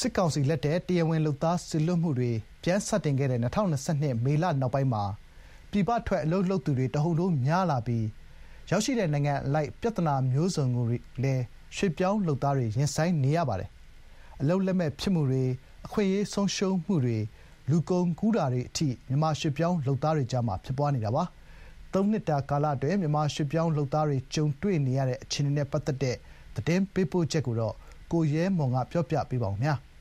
စစ်ကောင်စီလက်ထက်တရားဝင်လုပ်သားစေလွှတ်မှုတွေ ပြန်စတင်ခဲ့တဲ့ ၂၀၂၂ မေလနောက်ပိုင်းမှာ ပြည်ပထွက် အလုပ်လုပ်သူတွေ တဟုန်ထိုးများလာပြီး ရောက်ရှိတဲ့နိုင်ငံအလိုက် ပြဿနာမျိုးစုံကိုလည်း ရွှေ့ပြောင်းလုပ်သားတွေ ရင်ဆိုင်နေရပါတယ်။အလုပ်လက်မဲ့ဖြစ်မှုတွေ၊အခွင့်အရေးဆုံးရှုံးမှုတွေ၊လူကုန်ကူးတာတွေအထိ မြန်မာရွှေ့ပြောင်းလုပ်သားတွေကြားမှာ ဖြစ်ပွားနေတာပါ။သုံးနှစ်တာကာလအတွင်း မြန်မာရွှေ့ပြောင်းလုပ်သားတွေ ကြုံတွေ့နေရတဲ့ အခြေအနေနဲ့ ပတ်သက်တဲ့ သတင်းပေးပို့ချက်ကို ကိုရဲမွန်က ပြောပြပေးပါမယ်။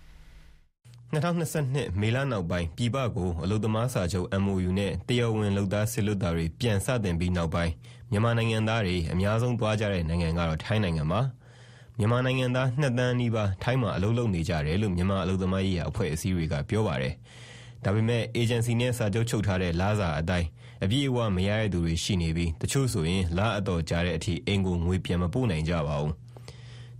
၂၀၂၂ မေလနောက်ပိုင်း ပြည်ပကို အလုပ်သမားစာချုပ် MoU နဲ့ တရားဝင်လုပ်သားစေလွှတ်တာတွေ ပြန်စတင်ပြီးနောက်ပိုင်း မြန်မာနိုင်ငံသားတွေ အများဆုံးသွားကြတဲ့နိုင်ငံကတော့ ထိုင်းနိုင်ငံပါ။မြန်မာနိုင်ငံသား ၂ သန်းနီးပါး ထိုင်းမှာ အလုပ်လုပ်နေကြတယ်လို့ မြန်မာအလုပ်သမားရေးရာ အဖွဲ့အစည်းတွေက ပြောပါတယ်။ဒါပေမဲ့ အေဂျင်စီနဲ့ စာချုပ်ချုပ်ထားတဲ့ လစာအတိုင်း အပြည့်အဝမရတဲ့သူတွေရှိနေပြီး တချို့ဆိုရင် လအတော်ကြာတဲ့အထိ အိမ်ကိုငွေပြန်မပို့နိုင်ကြပါဘူး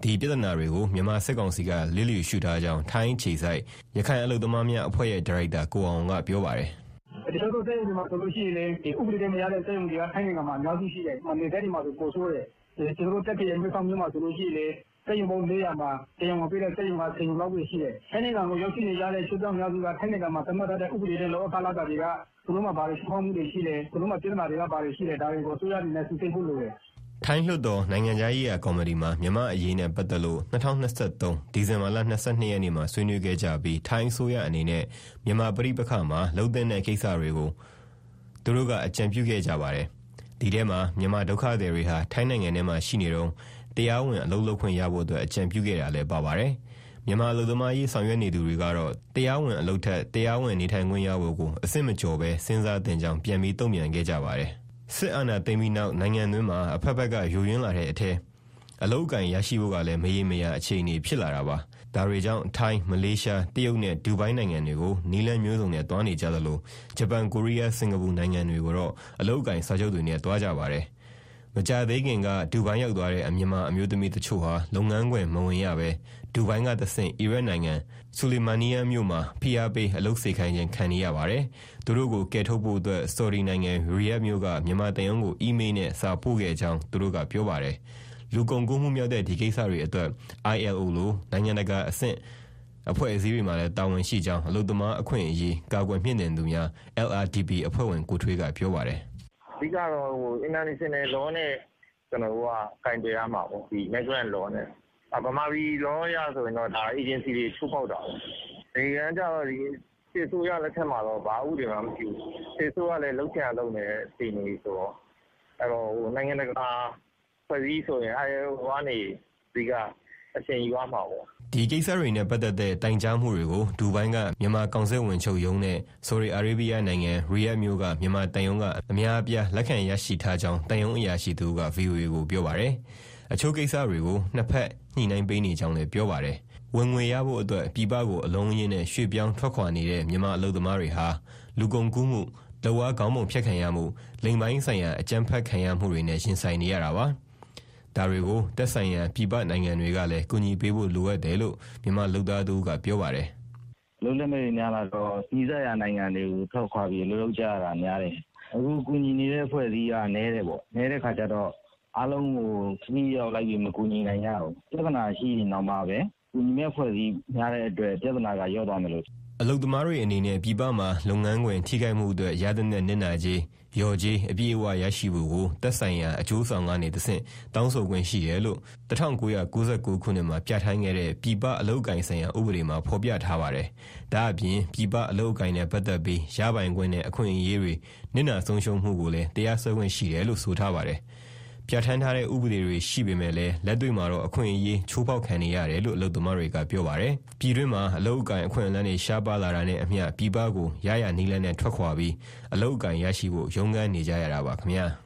ဒီပြဿနာတွေကိုမြန်မာစစ်ကောင်စီကလစ်လျူရှုထားကြောင်းထိုင်းခြေစိုက်ရခိုင်အလုပ်သမားများအဖွဲ့ရဲ့ဒါရိုက်တာကိုအောင်ကပြောပါတယ်။တချို့သောစက်ရုံတွေမှာဆိုလို့ရှိရင်လည်းဥပဒေနဲ့မရတဲ့စက်ရုံတွေကထိုင်းနိုင်ငံမှာအများကြီးရှိတယ်။နယ်စပ်တွေမှာဆိုပိုဆိုးတယ်။ကျနော်တို့တာ့ခ်ခရိုင်မဲဆောက်မြို့မှာဆိုလို့ရှိရင်လည်းစက်ရုံပေါင်း၄၀၀မှာတရားဝင်ပေးတဲ့စက်ရုံက၁၀ရုံလောက်ပဲရှိတယ်။ထိုင်းနိုင်ငံကိုရောက်ရှိနေကြတဲ့ရွှေ့ပြောင်းအများစုကထိုင်းနိုင်ငံမှာသတ်မှတ်ထားတဲ့ဥပဒေနဲ့လုပ်အားခလစာတွေကသူတို့မှာဘာတွေချိုးဖောက်မှုတွေရှိလဲ၊သူတို့မှာပြဿနာတွေကဘာတွေရှိလဲဒါတွေကိုအစိုးရအနေနဲ့စိစစ်ဖို့လိုတယ် ထိုင်းလွှတ်တော်နိုင်ငံခြားရေးရာကော်မတီမှာ မြန်မာ့အရေးနဲ့ပတ်သက်လို့ ၂၀၂၃ ဒီဇင်ဘာလ ၂၂ ရက်နေ့မှာ ဆွေးနွေးခဲ့ကြပြီး ထိုင်းအစိုးရအနေနဲ့ မြန်မာပဋိပက္ခမှာ လုပ်သင့်တဲ့ကိစ္စတွေကို သူတို့က အကြံပြုခဲ့ကြပါတယ်။ဒီထဲမှာ မြန်မာဒုက္ခသည်တွေဟာ ထိုင်းနိုင်ငံထဲမှာရှိနေတုန်း တရားဝင် အလုပ်လုပ်ခွင့်ရဖို့အတွက် အကြံပြုခဲ့တာလည်း ပါပါတယ်။မြန်မာအလုပ်သမားအရေး ဆောင်ရွက်နေသူတွေကတော့ တရားဝင်အလုပ်ထက် တရားဝင်နေထိုင်ခွင့်ရဖို့ကို အဆင့်မကျော်ဘဲ စဉ်းစားသင့်ကြောင်း ပြန်ပြီး တုံ့ပြန်ခဲ့ကြပါတယ် စစ်အာဏာသိမ်းပြီးနောက် နိုင်ငံတွင်းမှာ အဖက်ဖက်က ယိုယွင်းလာတဲ့အထဲ အလုပ်အကိုင်ရရှိဖို့ကလည်း မရေမရာ အခြေအနေ ဖြစ်လာတာပါ။ဒါတွေကြောင့် ထိုင်း၊မလေးရှား၊တရုတ်နဲ့ ဒူဘိုင်းနိုင်ငံတွေကို နည်းလမ်းမျိုးစုံနဲ့ သွားနေကြသလို ဂျပန်၊ကိုရီးယား၊စင်ကာပူနိုင်ငံတွေကိုတော့ အလုပ်အကိုင်စာချုပ်တွေနဲ့ သွားကြပါတယ်။ မကြာသေးခင်ကဒူဘိုင်းရောက်သွားတဲ့မြန်မာအမျိုးသမီးတချို့ဟာလုပ်ငန်းခွင်မဝင်ရဘဲဒူဘိုင်းကတဆင့်အီရတ်နိုင်ငံဆူလီမာနီယန်းမြို့မှာဖိအားပေးအလုပ်စေခိုင်းခြင်းခံနေရပါတယ်။သူတို့ကိုကယ်ထုတ်ဖို့အတွက်ဆော်ဒီနိုင်ငံရီယာ့ဒ်မြို့ကမြန်မာသံရုံးကိုအီးမေးလ်နဲ့စာပို့ခဲ့ကြောင်းသူတို့ကပြောပါတယ်။လူကုန်ကူးမှုမြောက်တဲ့ဒီကိစ္စတွေအတွက် ILO လိုနိုင်ငံတကာအဆင့်အဖွဲ့အစည်းတွေမှာလည်းတာဝန်ရှိကြောင်းအလုပ်သမားအခွင့်အရေးကာကွယ်မြှင့်တင်သူများ LRDP အဖွဲ့ဝင်ကိုထွေးကပြောပါတယ်။အ ဓိကတော့ International Law နဲ့ ကျနော်တို့က ကိုင်တွယ်ရမှာပေါ့။ Migrant Law နဲ့ ဗမာပြည် Law အရဆိုရင်တော့ ဒါ အေဂျင်စီတွေ ချိုးဖောက်တာပေါ့။တကယ်တမ်းကျတော့ စစ်အစိုးရလက်ထက်မှာတော့ ဘာဥပဒေမှ မရှိဘူး။စစ်အစိုးရလည်း လုပ်ချင်ရာလုပ်နေတဲ့ အခြေအနေဆိုတော့ အဲတော့ နိုင်ငံတကာ အဖွဲ့အစည်းဆိုရင် ILO ကနေ အဓိက အရှိန်ယူရမှာပေါ့။”ဒီကိစ္စတွေနဲ့ပတ်သက်တဲ့ တိုင်ကြားမှုတွေကို ဒူဘိုင်းက မြန်မာကောင်စစ်ဝန်ချုပ်ရုံးနဲ့ ဆော်ဒီအာရေးဗီးယားနိုင်ငံ ရီယာ့ဒ်မြို့က မြန်မာသံရုံးက အများအပြား လက်ခံရရှိထားကြောင်း သံရုံးအရာရှိတဦးက ဗွီအိုအေကို ပြောပါတယ်။အချို့ကိစ္စတွေကို နှစ်ဖက် ညှိနှိုင်းပေးနေကြောင်းလည်း ပြောပါတယ်။ဝင်ငွေရဖို့အတွက် ပြည်ပကို အလုံးအရင်းနဲ့ ရွှေ့ပြောင်းထွက်ခွာနေတဲ့ မြန်မာအလုပ်သမားတွေဟာ လူကုန်ကူးမှု၊လုပ်အားခေါင်းပုံဖြတ်ခံရမှု၊လိင်ပိုင်းဆိုင်ရာ အကြမ်းဖက်ခံရမှုတွေနဲ့ ရင်ဆိုင်နေရတာပါ။ ဒါတွေကို သက်ဆိုင်ရာ ပြည်ပနိုင်ငံတွေကလည်း ကူညီပေးဖို့ လိုအပ်တယ်လို့ မြန်မာလုပ်သားတဦးက ပြောပါတယ်။“အလုပ်လက်မဲ့တွေ များလာတော့ နီးစပ်ရာနိုင်ငံတွေကို ထွက်ခွာပြီး အလုပ်လုပ်ကြရတာ များတယ်။အခု ကူညီနေတဲ့ အဖွဲ့အစည်းက နည်းတယ်ပေါ့။နည်းတဲ့အခါကျတော့ အားလုံးကိုခရီးရောက် လိုက်ပြီး မကူညီနိုင်ကြဘူး။ပြဿနာရှိရင်တောင်မှပဲ ကူညီမယ့် အဖွဲ့အစည်းများတဲ့အတွက် ပြဿနာက လျော့သွားမယ်လို့။ အလုပ်သမားတွေအနေနဲ့ ပြည်ပမှာ လုပ်ငန်းခွင်ထိခိုက်မှုအတွက် ရသင့်တဲ့နစ်နာကြေး၊လျော်ကြေး အပြည့်အဝရရှိဖို့ကို သက်ဆိုင်ရာ အကျိုးဆောင်ကနေတဆင့် တောင်းဆိုခွင့်ရှိတယ်လို့ ၁၉၉၉ ခုနှစ်မှာ ပြဌာန်းခဲ့တဲ့ ပြည်ပအလုပ်အကိုင်ဆိုင်ရာ ဥပဒေမှာ ဖော်ပြထားပါတယ်။ဒါ့အပြင် ပြည်ပအလုပ်အကိုင်နဲ့ ပတ်သက်ပြီး ရပိုင်ခွင့်နဲ့ အခွင့်အရေးတွေ နစ်နာဆုံးရှုံးမှုကိုလည်း တရားစွဲခွင့်ရှိတယ်လို့ ဆိုထားပါတယ်။ ပြဋ္ဌာန်းထားတဲ့ဥပဒေတွေရှိပေမဲ့လည်းလက်တွေ့မှာတော့အခွင့်အရေးချိုးဖောက်ခံနေရတယ်လို့အလုပ်သမားတွေကပြောပါတယ်။ပြည်တွင်းမှာအလုပ်အကိုင်အခွင့်အလမ်းတွေရှားပါးလာတာနဲ့အမျှပြည်ပကိုရရာနည်းလမ်းနဲ့ထွက်ခွာပြီးအလုပ်အကိုင်ရရှိဖို့ရုန်းကန်နေကြရတာပါခင်ဗျာ။